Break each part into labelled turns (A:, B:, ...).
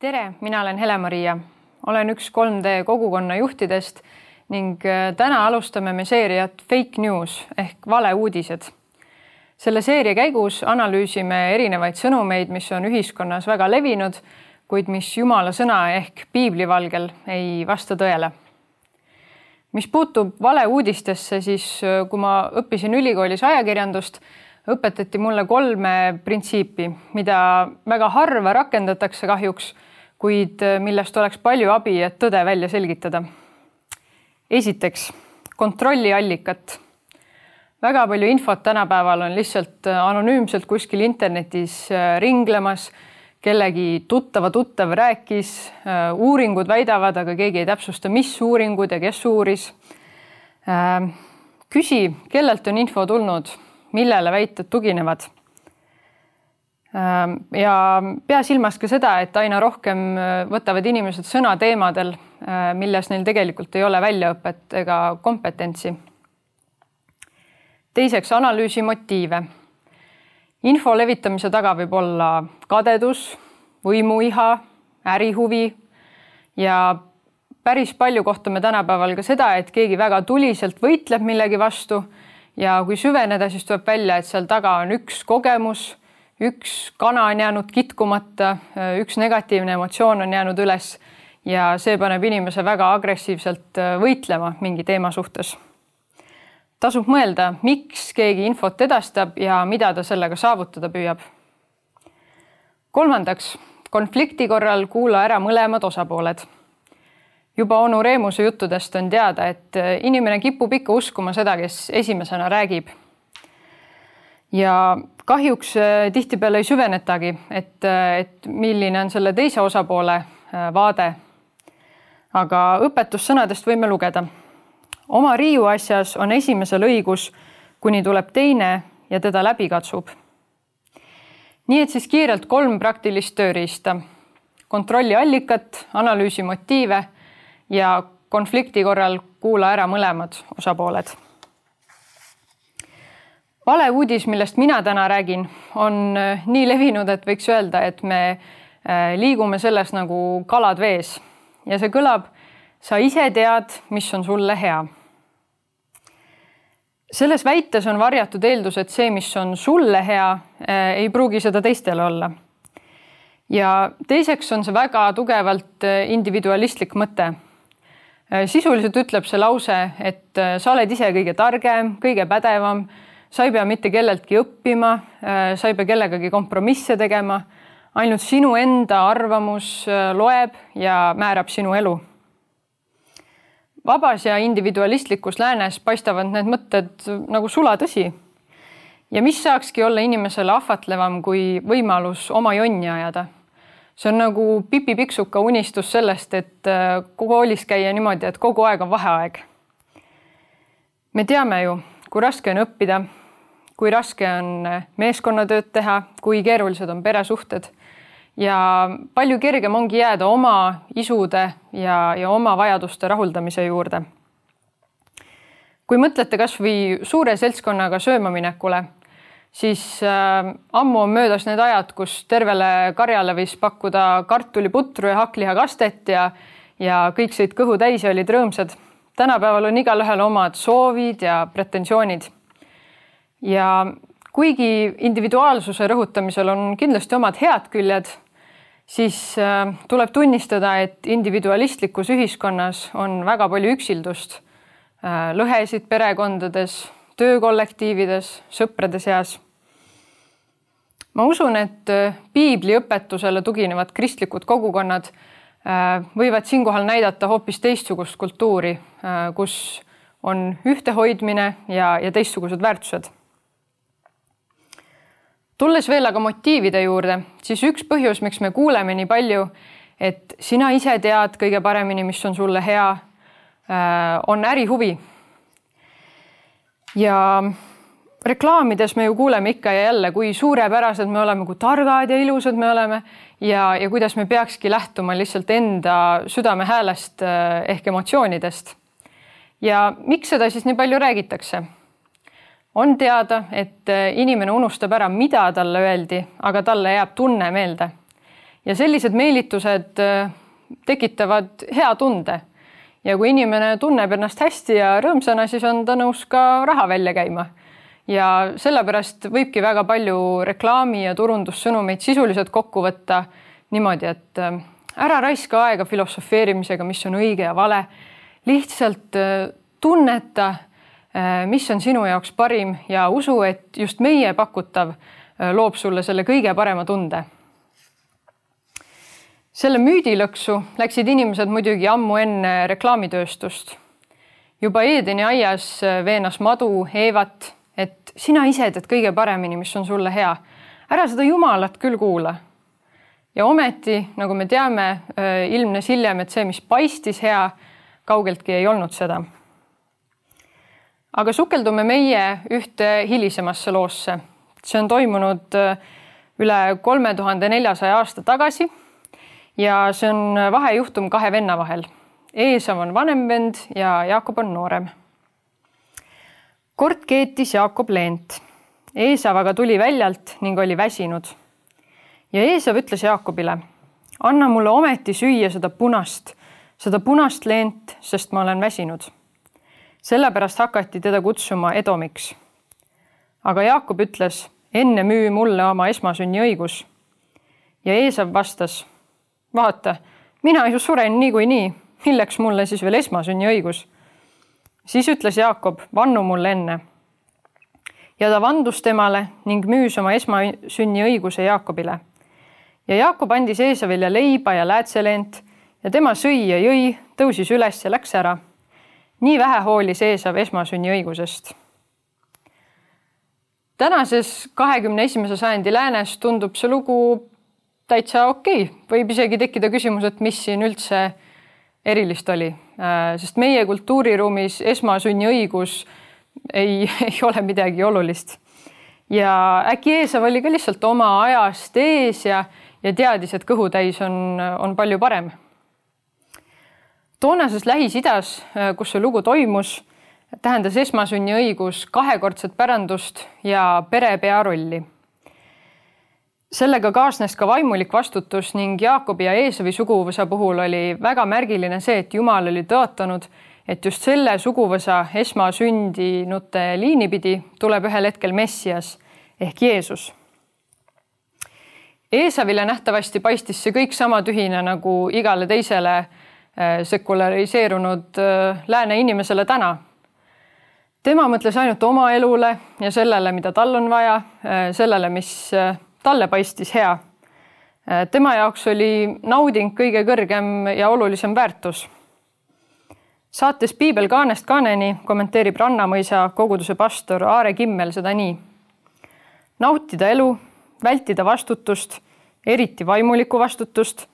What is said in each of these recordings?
A: tere, mina olen Hele-Maria, olen üks 3D kogukonna juhtidest ning äh, täna alustame me seeriat Fake News ehk valeuudised. selle seeria käigus analüüsime erinevaid sõnumeid, mis on ühiskonnas väga levinud, kuid mis Jumala sõna ehk piibli valgel ei vasta tõele. mis puutub valeuudistesse, siis äh, kui ma õppisin ülikoolis ajakirjandust, õpetati mulle kolme printsiipi, mida väga harva rakendatakse kahjuks kuid äh, millest oleks palju abi, et tõde välja selgitada. esiteks, kontrolli allikat. väga palju infot tänapäeval on lihtsalt äh, anonüümselt kuskil internetis äh, ringlemas, kellegi tuttava tuttav rääkis, uuringud väidavad, aga keegi ei täpsusta, mis uuringud ja kes uuris. küsi, kellelt on info tulnud, millele väited tuginevad ja pea silmas ka seda, et aina rohkem äh, võtavad inimesed sõna teemadel, äh, milles neil tegelikult ei ole väljaõpet ega kompetentsi. teiseks, analüüsi motiive. info levitamise taga võib olla kadedus, võimuiha, ärihuvi ja päris palju kohtame tänapäeval ka seda, et keegi väga tuliselt võitleb millegi vastu ja kui süveneda, siis tuleb välja, et seal taga on üks kogemus üks kana on jäänud kitkumata, üks negatiivne emotsioon on jäänud üles ja see paneb inimese väga agressiivselt äh, võitlema mingi teema suhtes. tasub mõelda, miks keegi infot edastab ja mida ta sellega saavutada püüab. kolmandaks, konflikti korral kuula ära mõlemad osapooled. juba onu Reemuse juttudest on teada, et äh, inimene kipub ikka uskuma seda, kes esimesena räägib ja kahjuks äh, tihtipeale ei süvenetagi, et, äh, et milline on selle teise osapoole äh, vaade. aga õpetussõnadest võime lugeda. oma riiu asjas on esimesel õigus, kuni tuleb teine ja teda läbi katsub. nii et siis kiirelt kolm praktilist tööriista. kontrolli allikat, analüüsi motiive ja konflikti korral kuula ära mõlemad osapooled valeuudis, millest mina täna räägin, on äh, nii levinud, et võiks öelda, et me äh, liigume selles nagu kalad vees ja see kõlab. sa ise tead, mis on sulle hea. selles väites on varjatud eeldus, et see, mis on sulle hea, äh, ei pruugi seda teistele olla. ja teiseks on see väga tugevalt individualistlik mõte sisuliselt ütleb see lause, et sa oled ise kõige targem, kõige pädevam sa ei pea mitte kelleltki õppima, äh, sa ei pea kellegagi kompromisse tegema. ainult sinu enda arvamus äh, loeb ja määrab sinu elu. vabas ja individualistlikus läänes paistavad need mõtted nagu sulatõsi. ja mis saakski olla inimesele ahvatlevam kui võimalus oma jonni ajada see on nagu Pipi Piksuka unistus sellest, et äh, koolis käia niimoodi, et kogu aeg on vaheaeg. me teame ju, kui raske on õppida kui raske on meeskonnatööd teha, kui keerulised on peresuhted ja palju kergem ongi jääda oma isude ja, ja oma vajaduste rahuldamise juurde. kui mõtlete kasvõi suure seltskonnaga sööma minekule, siis äh, ammu on möödas need ajad, kus tervele karjale võis pakkuda kartuliputru ja hakklihakastet ja ja kõik sõid kõhu täis ja olid rõõmsad. tänapäeval on igalühel omad soovid ja pretensioonid ja kuigi individuaalsuse rõhutamisel on kindlasti omad head küljed, siis äh, tuleb tunnistada, et individualistlikus ühiskonnas on väga palju üksildust, äh, lõhesid perekondades, töökollektiivides, sõprade seas. ma usun, et äh, piibli õpetusele tuginevad kristlikud kogukonnad võivad siinkohal näidata hoopis teistsugust kultuuri, kus on ühtehoidmine ja, ja teistsugused väärtused tulles veel aga motiivide juurde, siis üks põhjus, miks me kuuleme nii palju, et sina ise tead kõige paremini, mis on sulle hea, äh, on ärihuvi. ja reklaamides me ju kuuleme ikka ja jälle, kui suurepärased me oleme, kui targad ja ilusad me oleme ja, ja kuidas me peakski lähtuma lihtsalt enda südame häälest äh, ehk emotsioonidest. ja miks seda siis nii palju räägitakse? On teada, et äh, inimene unustab ära, mida talle öeldi, aga talle jääb tunne meelde. ja sellised meelitused tekitavad hea tunde. ja kui inimene tunneb ennast hästi ja rõõmsana, siis on ta nõus ka raha välja käima. ja sellepärast võibki väga palju reklaami ja turundussõnumeid sisuliselt kokku võtta niimoodi, et ära raiska aega filosofeerimisega, mis on õige ja vale. lihtsalt tunneta Äh, mis on sinu jaoks parim ja usu, et just meie pakutav äh, loob sulle selle kõige parema tunde. selle müüdilõksu läksid inimesed muidugi ammu enne reklaamitööstust. juba Eedeni aias äh, veenas madu Eevat, et sina ise teed kõige paremini, mis on sulle hea. ära seda Jumalat küll kuula. ja ometi, nagu me teame, ilmnes hiljem, et see, mis paistis hea, kaugeltki ei olnud seda aga sukeldume meie ühte hilisemasse loosse. see on toimunud äh, üle kolme tuhande neljasaja aasta tagasi ja see on vahejuhtum kahe venna vahel. Eesav on vanem vend ja Jaakob on noorem. kord keetis Jaakob leent. Eesav aga tuli väljalt ning oli väsinud. ja Eesav ütles Jaakobile, anna mulle ometi süüa seda punast, seda punast leent, sest ma olen väsinud sellepärast hakati teda kutsuma Edomiks. aga Jaakob ütles, enne müü mulle oma esmasünniõigus. ja Eesav vastas, vaata, mina ju suren niikuinii, milleks mulle siis veel esmasünniõigus? siis ütles Jaakob, vannu mulle enne. ja ta vandus temale ning müüs oma esmasünniõiguse Jaakobile. ja Jaakob andis Eesavile leiba ja läätseleent ja tema sõi ja jõi, tõusis üles ja läks ära nii vähe hoolis Eesav esmasünniõigusest. tänases kahekümne esimese sajandi läänes tundub see lugu täitsa okei okay., võib isegi tekkida küsimus, et mis siin üldse erilist oli, äh, sest meie kultuuriruumis esmasünniõigus ei, ei ole midagi olulist. ja äkki Eesav oli ka lihtsalt oma ajast ees ja, ja teadis, et kõhutäis on, on palju parem toonases Lähis-Idas, äh, kus see lugu toimus, tähendas esmasünniõigus kahekordset pärandust ja perepea rolli. sellega kaasnes ka vaimulik vastutus ning Jaakobi ja Eesovi suguvõsa puhul oli väga märgiline see, et Jumal oli tõotanud, et just selle suguvõsa esmasündinute liini pidi tuleb ühel hetkel Messias ehk Jeesus. Eesavile nähtavasti paistis see kõik sama tühine nagu igale teisele sekulariseerunud äh, lääne inimesele täna. tema mõtles ainult oma elule ja sellele, mida tal on vaja, äh, sellele, mis talle paistis hea. tema jaoks oli nauding kõige kõrgem ja olulisem väärtus. saates Piibel kaanest kaaneni kommenteerib Rannamõisa koguduse pastor Aare Kimmel seda nii. nautida elu, vältida vastutust, eriti vaimulikku vastutust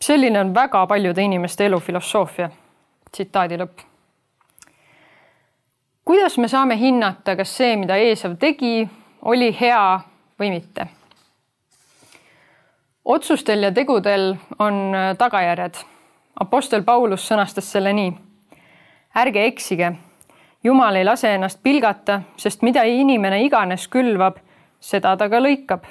A: selline on väga paljude inimeste elufilosoofia. tsitaadi lõpp. kuidas me saame hinnata, kas see, mida Eesav tegi, oli hea või mitte? otsustel ja tegudel on äh, tagajärjed. Apostel Paulus sõnastas selle nii. ärge eksige, Jumal ei lase ennast pilgata, sest mida inimene iganes külvab, seda ta ka lõikab.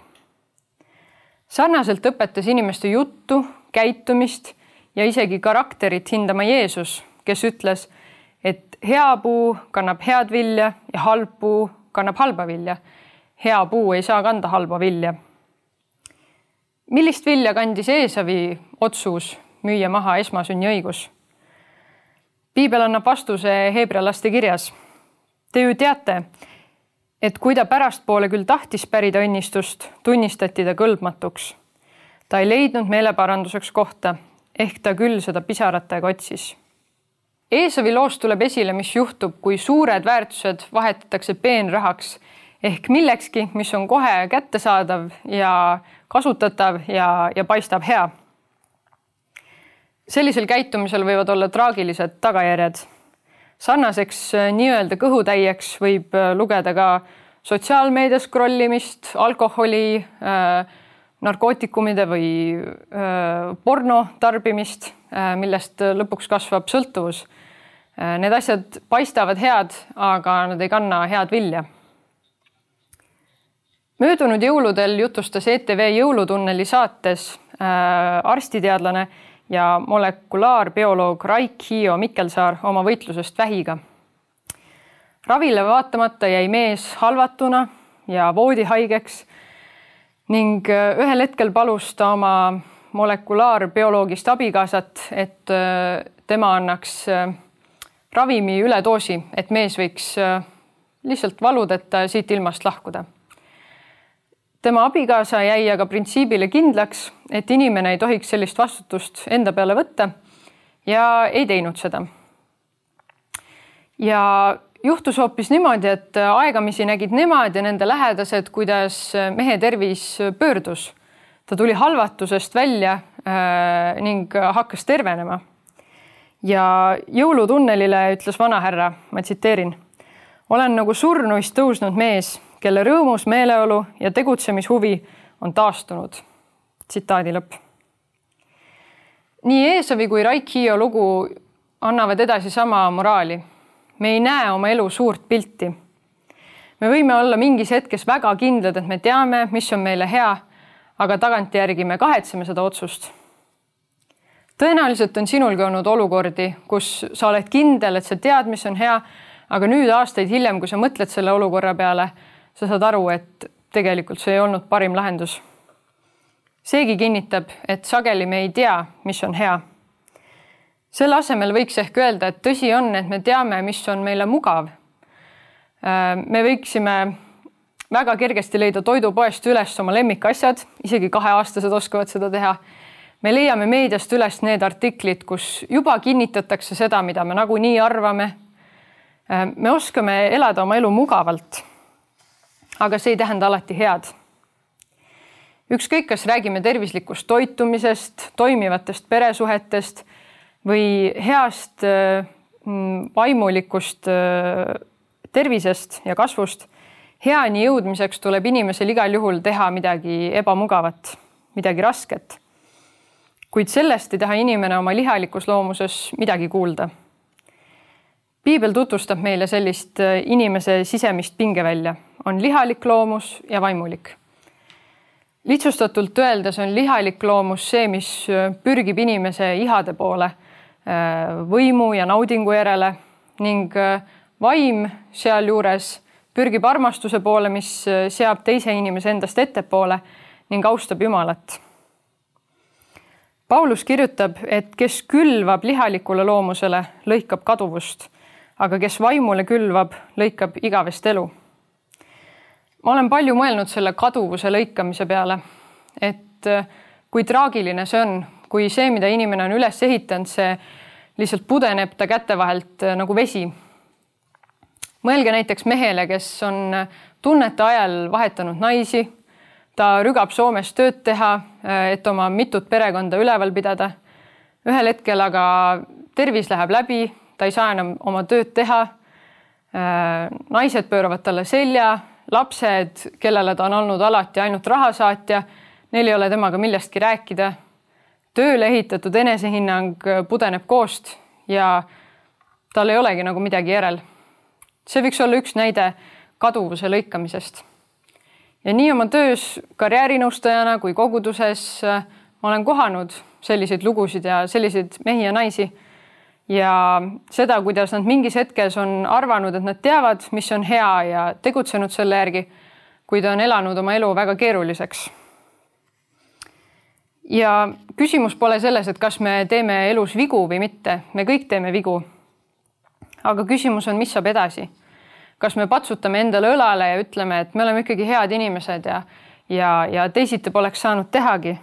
A: sarnaselt õpetas inimeste juttu käitumist ja isegi karakterit hindama Jeesus, kes ütles, et hea puu kannab head vilja ja halb puu kannab halba vilja. hea puu ei saa kanda halba vilja. millist vilja kandis Eesavi otsus müüa maha esmasünniõigus? piibel annab vastuse heebrealaste kirjas. Te ju teate, et kui ta pärastpoole küll tahtis pärida õnnistust, tunnistati ta kõlbmatuks ta ei leidnud meeleparanduseks kohta, ehk ta küll seda pisaratega otsis. Eesovi loost tuleb esile, mis juhtub, kui suured väärtused vahetatakse peenrahaks ehk millekski, mis on kohe kättesaadav ja kasutatav ja, ja paistab hea. sellisel käitumisel võivad olla traagilised tagajärjed. sarnaseks äh, nii-öelda kõhutäieks võib äh, lugeda ka sotsiaalmeedias scroll imist, alkoholi äh, narkootikumide või porno tarbimist, millest lõpuks kasvab sõltuvus. Need asjad paistavad head, aga nad ei kanna head vilja. möödunud jõuludel jutustas ETV Jõulutunneli saates arstiteadlane ja molekulaarbioloog Raik Hiio Mikkelsaar oma võitlusest vähiga. ravile vaatamata jäi mees halvatuna ja voodihaigeks ning äh, ühel hetkel palus ta oma molekulaarbioloogist abikaasat, et äh, tema annaks äh, ravimi üledoosi, et mees võiks lihtsalt valudeta siit ilmast lahkuda. tema abikaasa jäi aga printsiibile kindlaks, et inimene ei tohiks sellist vastutust enda peale võtta ja ei teinud seda. ja juhtus hoopis niimoodi, et aegamisi nägid nemad ja nende lähedased, kuidas mehe tervis pöördus. ta tuli halvatusest välja äh, ning hakkas tervenema. ja jõulutunnelile ütles vanahärra, ma tsiteerin. olen nagu surnuist tõusnud mees, kelle rõõmus meeleolu ja tegutsemishuvi on taastunud. tsitaadi lõpp. nii Eesovi kui Raik Hiio lugu annavad edasi sama moraali me ei näe oma elu suurt pilti. me võime olla mingis hetkes väga kindlad, et me teame, mis on meile hea, aga tagantjärgi me kahetseme seda otsust. tõenäoliselt on sinulgi olnud olukordi, kus sa oled kindel, et sa tead, mis on hea, aga nüüd aastaid hiljem, kui sa mõtled selle olukorra peale, sa saad aru, et tegelikult see ei olnud parim lahendus. seegi kinnitab, et sageli me ei tea, mis on hea selle asemel võiks ehk öelda, et tõsi on, et me teame, mis on meile mugav. Äh, me võiksime väga kergesti leida toidupoest üles oma lemmikasjad, isegi kaheaastased oskavad seda teha. me leiame meediast üles need artiklid, kus juba kinnitatakse seda, mida me nagunii arvame. Äh, me oskame elada oma elu mugavalt. aga see ei tähenda alati head ükskõik, kas räägime tervislikust toitumisest, toimivatest peresuhetest või heast mm, vaimulikust tervisest ja kasvust. heani jõudmiseks tuleb inimesel igal juhul teha midagi ebamugavat, midagi rasket. kuid sellest ei taha inimene oma lihalikus loomuses midagi kuulda. piibel tutvustab meile sellist inimese sisemist pingevälja, on lihalik loomus ja vaimulik lihtsustatult öeldes on lihalik loomus see, mis pürgib inimese ihade poole Äh, võimu ja naudingu järele ning äh, vaim sealjuures pürgib armastuse poole, mis äh, seab teise inimese endast ettepoole ning austab Jumalat. Paulus kirjutab, et kes külvab lihalikule loomusele, lõikab kaduvust, aga kes vaimule külvab, lõikab igavest elu. ma olen palju mõelnud selle kaduvuse lõikamise peale, et kui traagiline see on, kui see, mida inimene on üles ehitanud, see lihtsalt pudeneb ta käte vahelt äh, nagu vesi. mõelge näiteks mehele, kes on äh, tunnete ajal vahetanud naisi, ta rügab Soomes tööd teha, äh, et oma mitut perekonda üleval pidada. ühel hetkel aga tervis läheb läbi, ta ei saa enam oma tööd teha. naised pööravad talle selja, lapsed, kellele ta on olnud alati ainult rahasaatja, neil ei ole temaga millestki rääkida tööle ehitatud enesehinnang pudeneb koost ja tal ei olegi nagu midagi järel. see võiks olla üks näide kaduvuse lõikamisest. ja nii oma töös karjäärinõustajana kui koguduses äh, ma olen kohanud selliseid lugusid ja selliseid mehi ja naisi ja seda, kuidas nad mingis hetkes on arvanud, et nad teavad, mis on hea ja tegutsenud selle järgi, kuid on elanud oma elu väga keeruliseks ja küsimus pole selles, et kas me teeme elus vigu või mitte, me kõik teeme vigu. aga küsimus on, mis saab edasi. kas me patsutame endale õlale ja ütleme, et me oleme ikkagi head inimesed ja, ja, ja teisiti poleks saanud tehagi.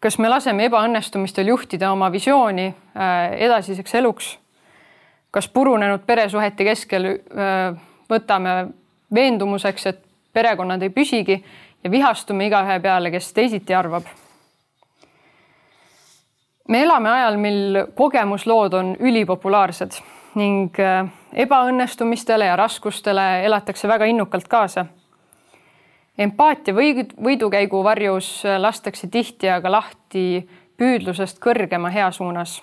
A: kas me laseme ebaõnnestumistel juhtida oma visiooni äh, edasiseks eluks? kas purunenud peresuhete keskel äh, võtame veendumuseks, et perekonnad ei püsigi ja vihastume igaühe peale, kes teisiti arvab me elame ajal, mil kogemuslood on ülipopulaarsed ning äh, ebaõnnestumistele ja raskustele elatakse väga innukalt kaasa. empaatia või võidukäigu varjus lastakse tihti aga lahti püüdlusest kõrgema hea suunas.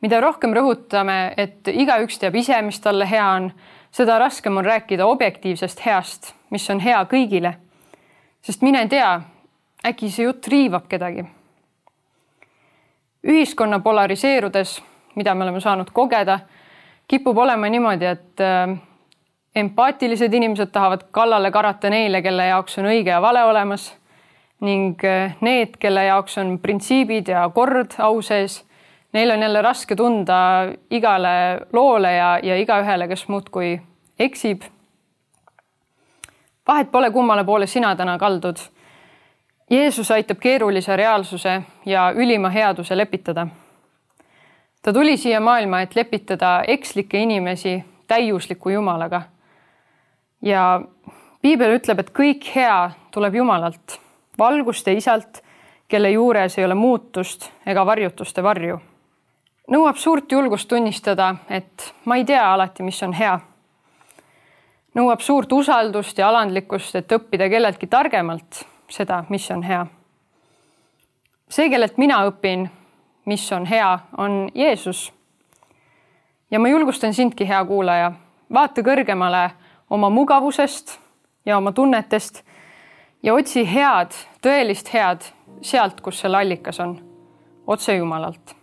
A: mida rohkem rõhutame, et igaüks teab ise, mis talle hea on, seda raskem on rääkida objektiivsest heast, mis on hea kõigile. sest mine tea, äkki see jutt riivab kedagi. Ühiskonna polariseerudes, mida me oleme saanud kogeda, kipub olema niimoodi, et äh, empaatilised inimesed tahavad kallale karata neile, kelle jaoks on õige ja vale olemas ning äh, need, kelle jaoks on printsiibid ja kord au sees, neil on jälle raske tunda igale loole ja, ja igaühele, kes muudkui eksib. vahet pole, kummale poole sina täna kaldud. Jeesus aitab keerulise reaalsuse ja ülima headuse lepitada. ta tuli siia maailma, et lepitada ekslikke inimesi täiusliku Jumalaga. ja piibel ütleb, et kõik hea tuleb Jumalalt valguste isalt, kelle juures ei ole muutust ega varjutuste varju. nõuab suurt julgust tunnistada, et ma ei tea alati, mis on hea. nõuab suurt usaldust ja alandlikkust, et õppida kelleltki targemalt seda, mis on hea. see, kellelt mina õpin, mis on hea, on Jeesus. ja ma julgustan sindki, hea kuulaja, vaata kõrgemale oma mugavusest ja oma tunnetest ja otsi head, tõelist head sealt, kus selle allikas on, otse Jumalalt